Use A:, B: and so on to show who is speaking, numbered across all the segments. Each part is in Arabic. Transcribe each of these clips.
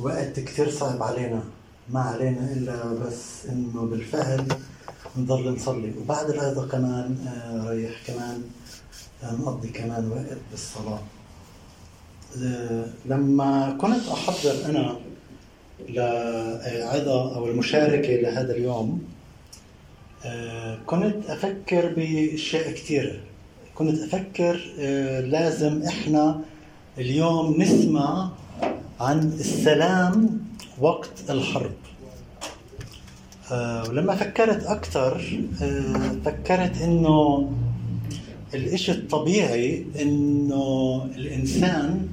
A: وقت كثير صعب علينا ما علينا إلا بس إنه بالفعل نضل نصلي. وبعد هذا كمان آه، رايح كمان آه، نقضي كمان وقت بالصلاة. آه، لما كنت أحضر أنا لعظة أو المشاركة لهذا اليوم كنت أفكر بأشياء كثيره كنت أفكر لازم إحنا اليوم نسمع عن السلام وقت الحرب. آه، ولما فكرت أكثر آه، فكرت إنه الإشي الطبيعي إنه الإنسان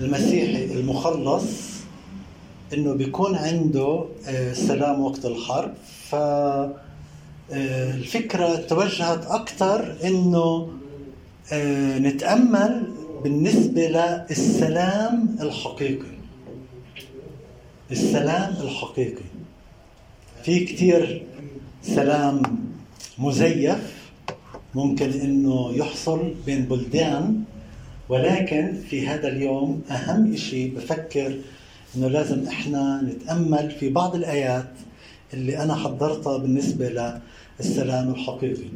A: المسيحي المخلص إنه بيكون عنده آه، سلام وقت الحرب. ف الفكرة توجهت أكثر إنه نتأمل بالنسبة للسلام الحقيقي. السلام الحقيقي. في كثير سلام مزيف ممكن إنه يحصل بين بلدان ولكن في هذا اليوم أهم شيء بفكر إنه لازم إحنا نتأمل في بعض الآيات اللي أنا حضرتها بالنسبة للسلام الحقيقي.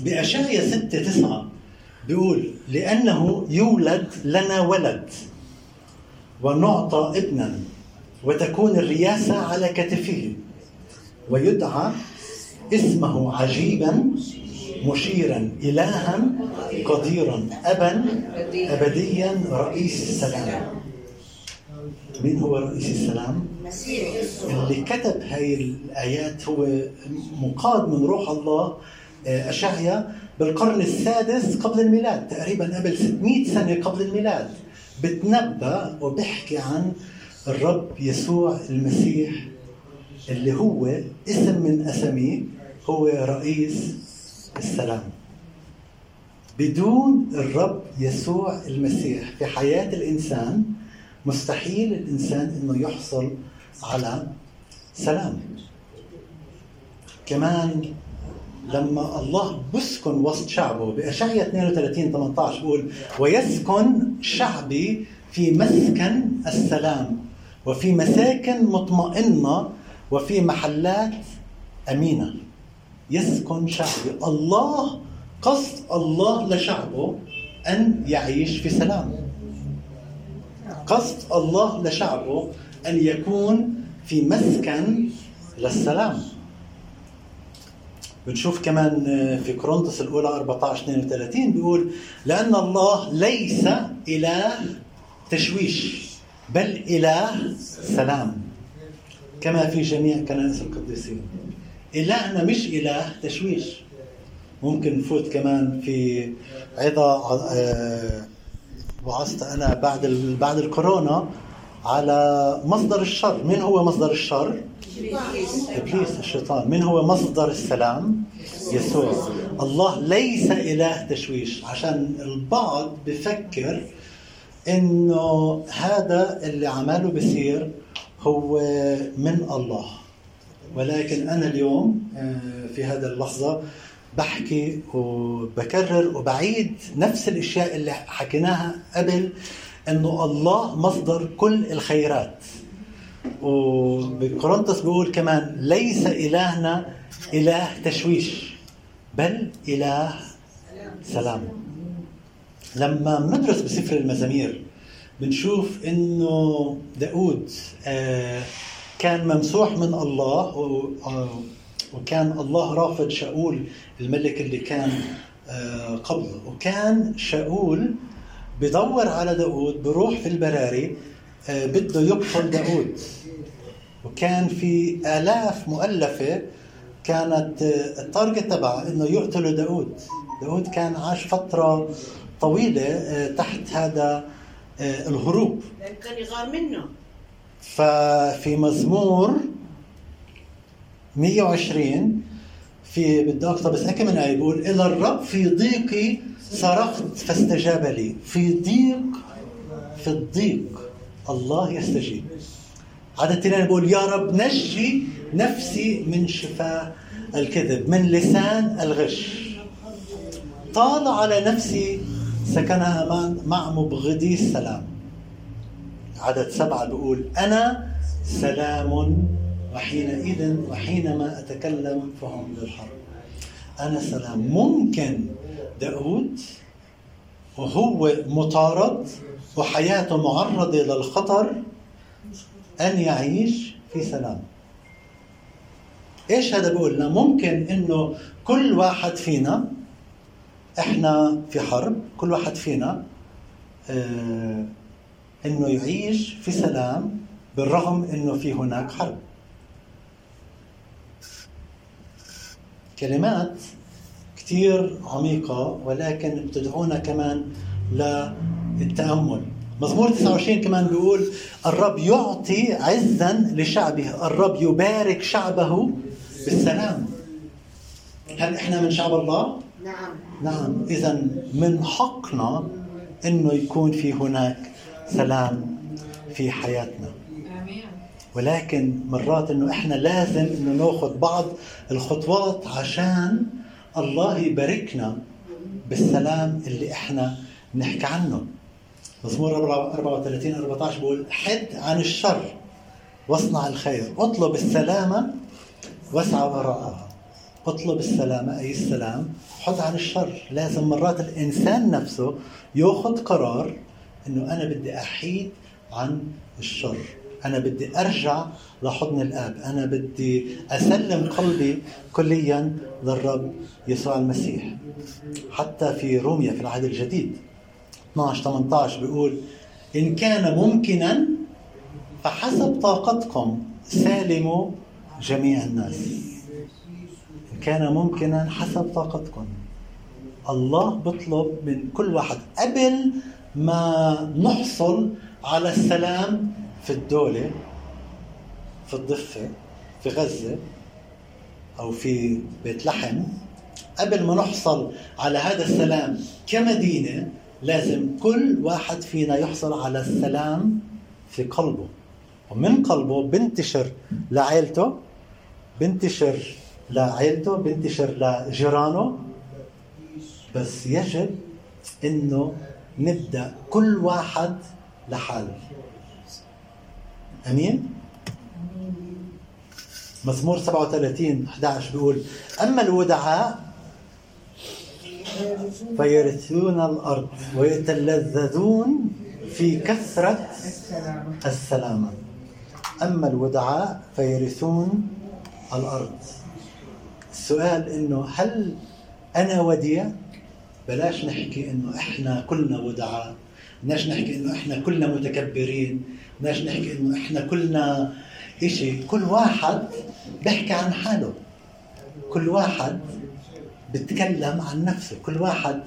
A: بأشعيا 6 9 بيقول لأنه يولد لنا ولد ونعطى ابنا وتكون الرياسة على كتفه ويدعى اسمه عجيبا مشيرا إلها قديرا أبا أبديا رئيس السلام مين هو رئيس السلام؟ اللي كتب هاي الآيات هو مقاد من روح الله أشعيا بالقرن السادس قبل الميلاد تقريبا قبل 600 سنة قبل الميلاد. بتنبأ وبيحكي عن الرب يسوع المسيح اللي هو اسم من أساميه هو رئيس السلام. بدون الرب يسوع المسيح في حياة الإنسان مستحيل الإنسان أنه يحصل على سلام. كمان لما الله بسكن وسط شعبه بأشعية 32 18 بقول ويسكن شعبي في مسكن السلام وفي مساكن مطمئنة وفي محلات أمينة. يسكن شعبي. الله قصد الله لشعبه أن يعيش في سلام. قصد الله لشعبه أن يكون في مسكن للسلام. بنشوف كمان في كورنثوس الأولى 14 32 بيقول لأن الله ليس إله تشويش بل إله سلام. كما في جميع كنائس القديسين. إلهنا مش إله تشويش. ممكن نفوت كمان في عظة آه، وعظت أنا بعد بعد الكورونا على مصدر الشر. من هو مصدر الشر؟ ابليس الشيطان من هو مصدر السلام؟ يسوع. الله ليس إله تشويش. عشان البعض بفكر إنه هذا اللي عمله بصير هو من الله. ولكن أنا اليوم آه، في هذا اللحظة بحكي وبكرر وبعيد نفس الأشياء اللي حكيناها قبل إنه الله مصدر كل الخيرات. وبكورنثوس بيقول كمان ليس إلهنا إله تشويش بل إله سلام. لما بندرس بسفر المزامير بنشوف إنه داود آه، كان ممسوح من الله وكان الله رافض شاول الملك اللي كان آه، قبله. وكان شاول بدور على داود بروح في البراري آه، بده يقتل داود. وكان في آلاف مؤلفة كانت آه، التارجت تبعها إنه يقتلوا داود داود كان عاش فترة طويلة آه، تحت هذا الهروب.
B: لأن كان يغار منه.
A: ففي مزمور 120 في بدي اقطع بس هيك من آية بيقول إلى الرب في ضيقي صرخت فاستجاب لي. في ضيق في الضيق الله يستجيب. عدد اثنين بيقول يا رب نجي نفسي من شفاء الكذب من لسان الغش. طال على نفسي سكنها مع مبغضي السلام. عدد سبعة بيقول أنا سلام وحينئذ وحينما أتكلم فهم للحرب أنا سلام. ممكن داود وهو مطارد وحياته معرضة للخطر أن يعيش في سلام. إيش هذا بيقول؟ لنا ممكن إنه كل واحد فينا إحنا في حرب كل واحد فينا آه إنه يعيش في سلام بالرغم إنه في هناك حرب. كلمات كثير عميقة ولكن بتدعونا كمان للتأمل. مزمور 29 كمان بيقول الرب يعطي عزا لشعبه الرب يبارك شعبه بالسلام. هل إحنا من شعب الله؟
B: نعم.
A: نعم. اذا من حقنا إنه يكون في هناك سلام في حياتنا. ولكن مرات إنه إحنا لازم إنه ناخذ بعض الخطوات عشان الله يباركنا بالسلام اللي إحنا بنحكي عنه. مزمور 34 14 بيقول حد عن الشر واصنع الخير. اطلب السلامة واسعى وراءها. اطلب السلامة أي السلام؟ حد عن الشر. لازم مرات الإنسان نفسه يأخذ قرار أنه أنا بدي أحيد عن الشر. أنا بدي أرجع لحضن الآب. أنا بدي أسلم قلبي كليا للرب يسوع المسيح. حتى في روميا في العهد الجديد 12 18 بيقول إن كان ممكنا فحسب طاقتكم سالموا جميع الناس. إن كان ممكنا حسب طاقتكم. الله بيطلب من كل واحد قبل ما نحصل على السلام في الدولة في الضفة في غزة أو في بيت لحم. قبل ما نحصل على هذا السلام كمدينة لازم كل واحد فينا يحصل على السلام في قلبه. ومن قلبه بنتشر لعائلته بنتشر لعائلته بنتشر لجيرانه. بس يجب إنه نبدأ كل واحد لحاله. أمين؟ مزمور 37 11 بيقول أما الودعاء فيرثون الأرض ويتلذذون في كثرة السلامة. أما الودعاء فيرثون الأرض. السؤال إنه هل أنا وديع؟ بلاش نحكي إنه إحنا كلنا ودعاء. بدناش نحكي إنه إحنا كلنا متكبرين. بدناش نحكي إنه إحنا كلنا إشي. كل واحد بيحكي عن حاله. كل واحد بيتكلم عن نفسه. كل واحد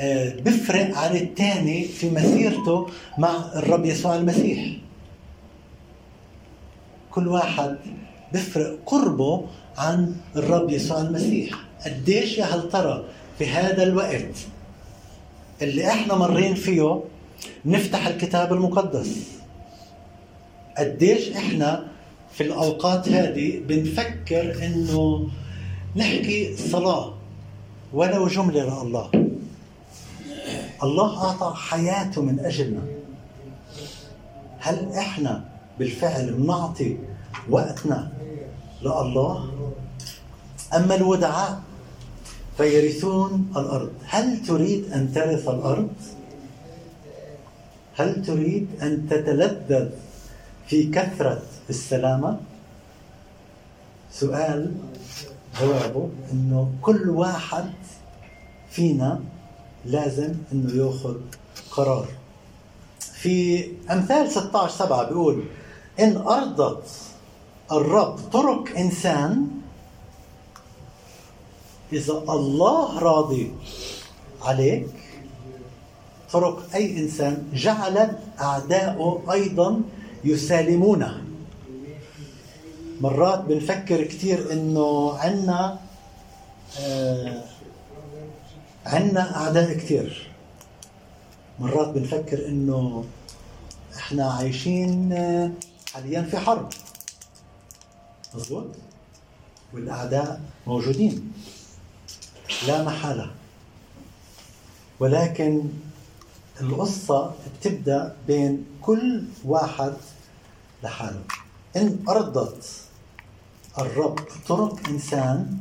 A: آه، بيفرق عن الثاني في مسيرته مع الرب يسوع المسيح. كل واحد بيفرق قربه عن الرب يسوع المسيح. قديش يا هل ترى في هذا الوقت اللي إحنا مرين فيه نفتح الكتاب المقدس؟ قديش إحنا في الأوقات هذه بنفكر إنه نحكي صلاة. ولو جمله لله الله. أعطى حياته من أجلنا. هل إحنا بالفعل بنعطي وقتنا لله؟ أما الودعاء فيرثون الأرض. هل تريد أن ترث الأرض؟ هل تريد أن تتلذذ في كثرة السلامة؟ سؤال جوابه إنه كل واحد فينا لازم إنه يأخذ قرار. في أمثال 16 7 بيقول إن أرضت الرب طرق إنسان إذا الله راضي عليك طرق أي إنسان جعلت اعداؤه أيضا يسالمونه. مرات بنفكر كثير إنه عندنا آه عندنا أعداء كثير مرات بنفكر إنه إحنا عايشين آه، حاليا في حرب. مظبوط؟ والأعداء موجودين. لا محالة. ولكن القصة بتبدأ بين كل واحد لحاله. إن أرضت الرب طرق إنسان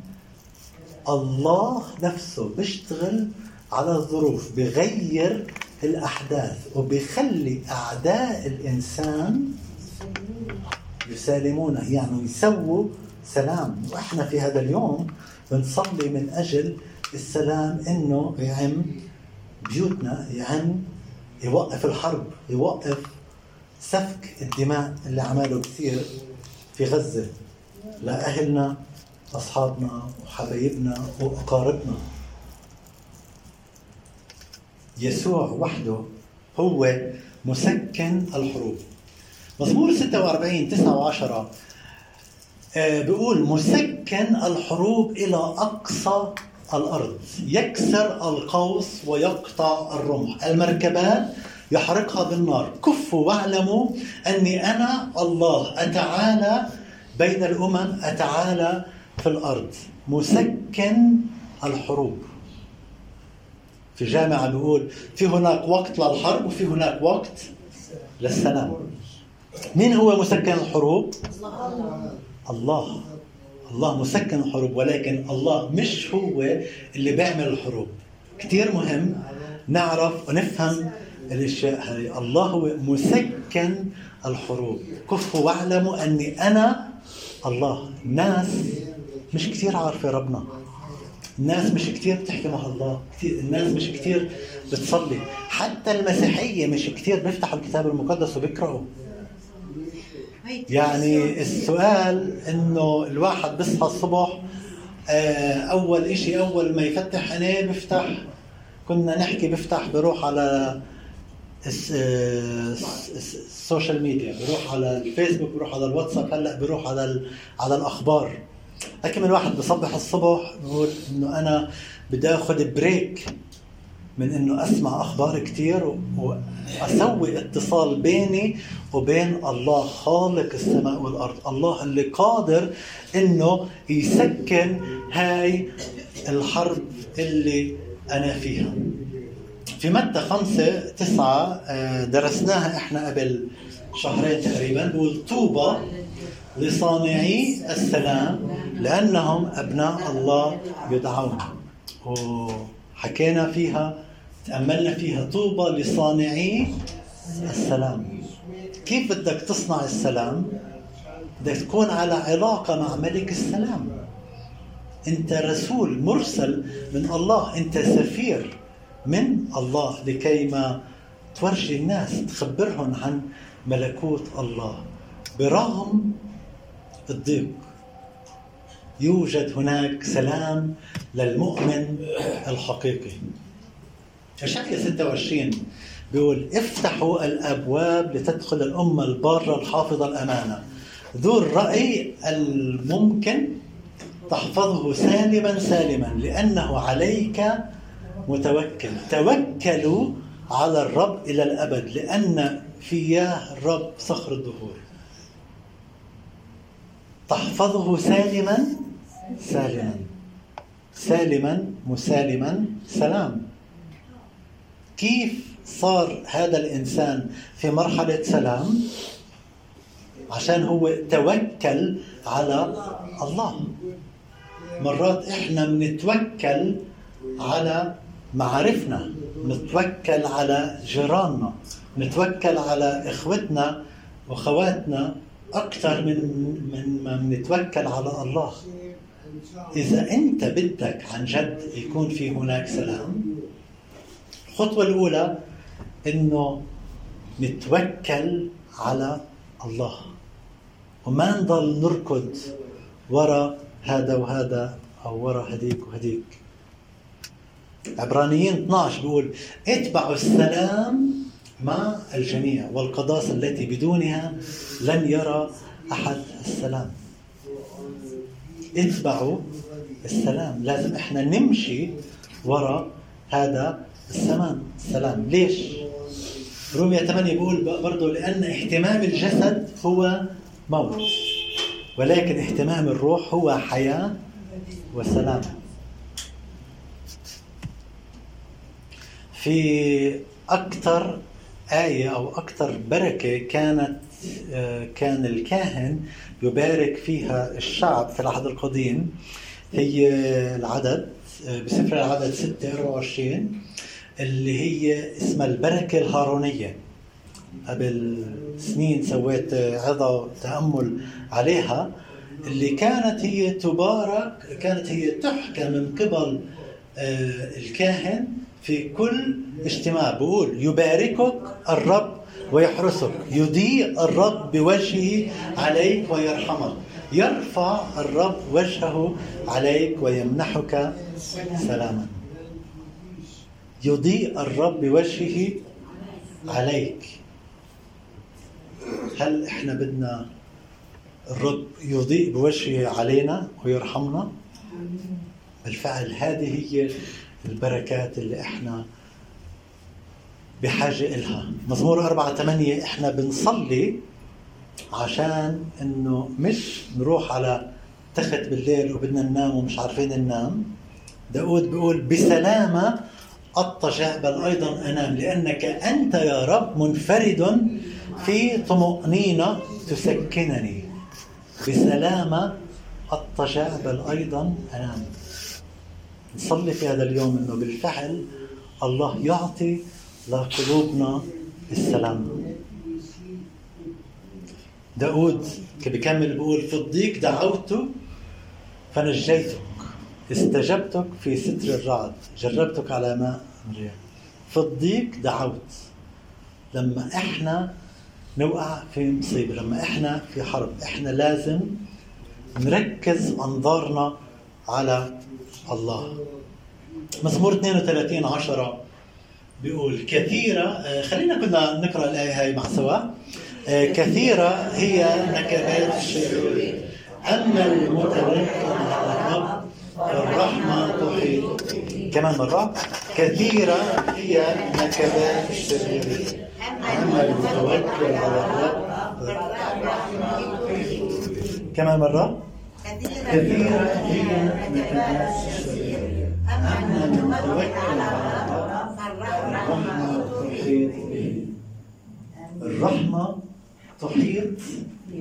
A: الله نفسه بيشتغل على الظروف بغير الأحداث وبيخلي أعداء الإنسان يسالمونه يعني يسووا سلام. وإحنا في هذا اليوم بنصلي من أجل السلام إنه يعم بيوتنا يعم يوقف الحرب يوقف سفك الدماء اللي عمله كثير في غزة. لأهلنا أصحابنا وحبايبنا وأقاربنا. يسوع وحده هو مسكن الحروب. مزمور 46 9 و10 بيقول مسكن الحروب إلى أقصى الأرض. يكسر القوس ويقطع الرمح. المركبات يحرقها بالنار. كفوا واعلموا أني أنا الله. أتعالى بين الأمم أتعالى في الأرض مسكن الحروب. في جامعة بيقول في هناك وقت للحرب وفي هناك وقت للسلام. مين هو مسكن الحروب؟ الله. الله مسكن الحروب ولكن الله مش هو اللي بيعمل الحروب. كثير مهم نعرف ونفهم الأشياء هذه. الله هو مسكن الحروب. كفوا واعلموا أني أنا الله. الناس مش كثير عارفة ربنا. الناس مش كثير بتحكي مع الله. كتير الناس مش كثير بتصلي. حتى المسيحية مش كثير بيفتحوا الكتاب المقدس وبيقرأوا. يعني السؤال إنه الواحد بيصحى الصبح أول إشي أول ما يفتح عينيه بيفتح. كنا نحكي بيفتح بروح على السوشيال ميديا بروح على الفيسبوك بروح على الواتساب هلأ بروح على على الأخبار لكن من واحد بصبح الصبح بقول إنه أنا بدي اخذ break من إنه أسمع أخبار كثير وأسوي اتصال بيني وبين الله خالق السماء والأرض، الله اللي قادر إنه يسكن هاي الحرب اللي أنا فيها. في متى خمسة تسعة درسناها إحنا قبل شهرين تقريبا بقول طوبى لصانعي السلام لأنهم أبناء الله يدعون. وحكينا فيها تأملنا فيها طوبى لصانعي السلام. كيف بدك تصنع السلام؟ بدك تكون على علاقة مع ملك السلام. أنت رسول مرسل من الله أنت سفير. من الله لكي ما تورجي الناس تخبرهم عن ملكوت الله. برغم الضيق يوجد هناك سلام للمؤمن الحقيقي. اشعيا 26 بيقول افتحوا الأبواب لتدخل الأمة البارة الحافظة الأمانة. ذو الرأي الممكن تحفظه سالما سالما لأنه عليك متوكل. توكلوا على الرب إلى الأبد لأن فياه الرب صخر الدهور تحفظه سالما؟ سالما. سالما مسالما سلام. كيف صار هذا الإنسان في مرحلة سلام؟ عشان هو توكل على الله. مرات إحنا بنتوكل على معارفنا نتوكل على جيراننا نتوكل على إخوتنا وأخواتنا أكثر من من ما بنتوكل على الله. إذا أنت بدك عن جد يكون في هناك سلام الخطوة الأولى إنه نتوكل على الله. وما نضل نركض ورا هذا وهذا أو ورا هديك وهديك عبرانيين 12 بيقول اتبعوا السلام مع الجميع والقداسة التي بدونها لن يرى أحد السلام. اتبعوا السلام. لازم إحنا نمشي وراء هذا السلام. السلام ليش؟ رومية 8 بيقول برضه لأن اهتمام الجسد هو موت ولكن اهتمام الروح هو حياة وسلام. في أكثر آية أو أكثر بركة كانت آه، كان الكاهن يبارك فيها الشعب في العهد القديم. هي العدد آه، بسفر العدد 6 24 اللي هي اسمها البركة الهارونية. قبل سنين سويت عظة تأمل عليها. اللي كانت هي تبارك كانت هي تحكى من قبل آه، الكاهن. في كل اجتماع بقول يباركك الرب ويحرسك يضيء الرب بوجهه عليك ويرحمك يرفع الرب وجهه عليك ويمنحك سلاما. يضيء الرب بوجهه عليك. هل إحنا بدنا الرب يضيء بوجهه علينا ويرحمنا؟ بالفعل هذه هي البركات اللي إحنا بحاجة إلها. مزمور أربعة ثمانية إحنا بنصلي عشان إنه مش نروح على تخت بالليل وبدنا ننام ومش عارفين ننام. داود بيقول بسلامة أضطجع بل أيضا أنام لأنك أنت يا رب منفرد في طمأنينة تسكنني. بسلامة أضطجع بل أيضا أنام. نصلي في هذا اليوم أنه بالفعل الله يعطي لقلوبنا السلام. داود بيكمل بيقول في الضيق دعوت فنجيتك استجبتك في ستر الرعد. جربتك على ماء الرياح في الضيق دعوت لما إحنا نوقع في مصيبة لما إحنا في حرب إحنا لازم نركز أنظارنا على الله. مزمور 32 10 بيقول كثيرة آه، خلينا كنا نقرأ الآية هاي مع سوا. آه، كثيرة هي نكبات الشرير أما المتوكل على الرب الرحمة تحيط كمان مرة. كثيرة هي نكبات الشرير أما المتوكل على الرب كمان مرة. كثيرة هي نكبات الشرير أما المتوكل على الرب الرحمة تحيط به الرحمة تحيط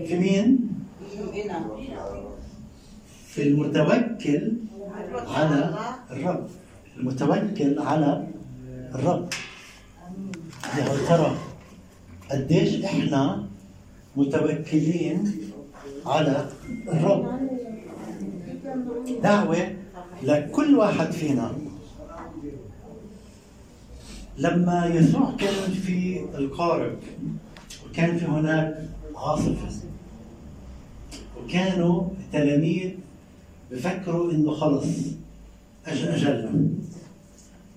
A: في مين؟ في المتوكل على الرب. المتوكل على الرب. يا ترى قديش إحنا متوكلين على الرب؟ دعوة لكل واحد فينا. لما يسوع كان في القارب وكان في هناك عاصفة وكانوا التلاميذ بفكروا إنه خلص أجل أجلنا.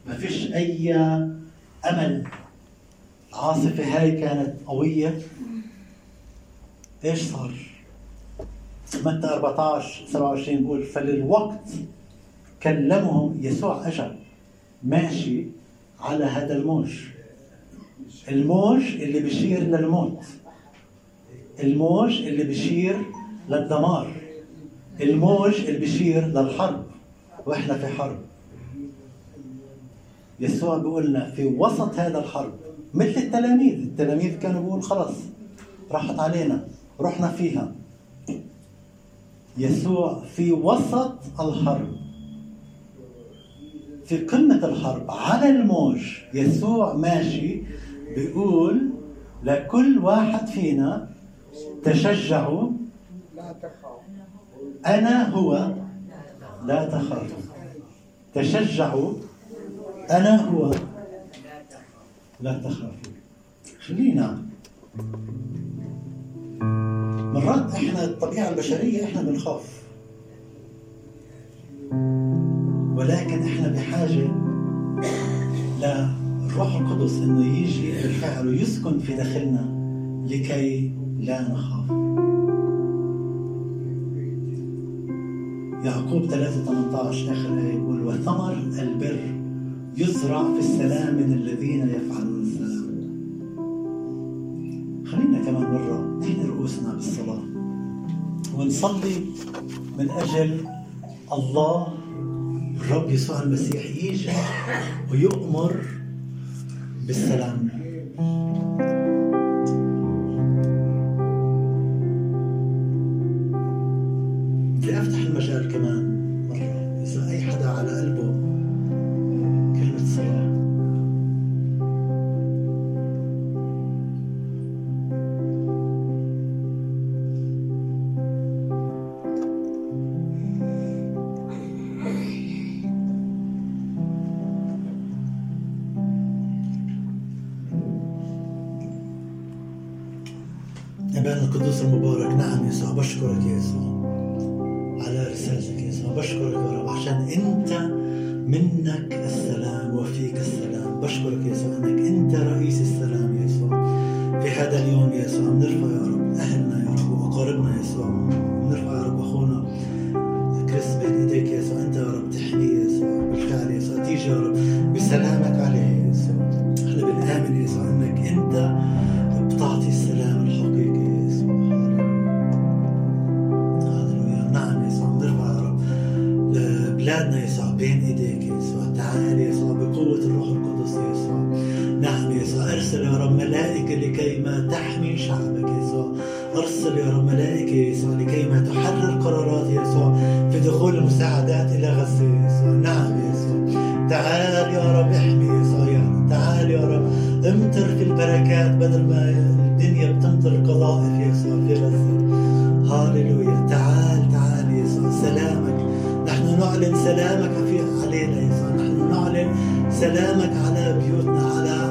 A: ما فيش أي أمل. العاصفة هاي كانت قوية. إيش صار؟ متى 14 27 بيقول فللوقت كلمهم يسوع اجى ماشي على هذا الموج. الموج اللي بيشير للموت. الموج اللي بيشير للدمار. الموج اللي بيشير للحرب. وإحنا في حرب. يسوع بيقول لنا في وسط هذا الحرب مثل التلاميذ. التلاميذ كانوا بيقول خلص راحت علينا رحنا فيها. يسوع في وسط الحرب. في قمة الحرب على الموج يسوع ماشي بيقول لكل واحد فينا تشجعوا أنا هو لا تخافوا. تشجعوا أنا هو لا تخافوا. خلينا. مرات إحنا الطبيعة البشرية إحنا بنخاف. ولكن إحنا بحاجة للروح القدس إنه يجي بالفعل ويسكن في داخلنا لكي لا نخاف. يعقوب 3 18 آخر آية يقول وثمر البر يزرع في السلام من الذين يفعلون السلام. خلينا كمان بالصلاة ونصلي من أجل الله الرب يسوع المسيح يجي ويؤمر بالسلام. أبانا القدوس المبارك. نعم يسوع بشكرك يا يسوع. على رسالتك يا يسوع بشكرك يا رب. عشان أنت منك السلام وفيك السلام. بشكرك يا يسوع أنك أنت رئيس السلام يا يسوع. في هذا اليوم يا يسوع بنرفع يا رب أهلنا يا رب وأقاربنا يا يسوع. بنرفع يا رب أخونا إلى غزة يسوع نعم يسوع. تعال يا رب احمي يسوع تعال يا رب. امطر في البركات بدل ما الدنيا بتمطر قذائف يا يسوع في غزة. هاليلويا تعال تعال يسوع. سلامك. نحن نعلن سلامك علينا يسوع. نحن نعلن سلامك على بيوتنا على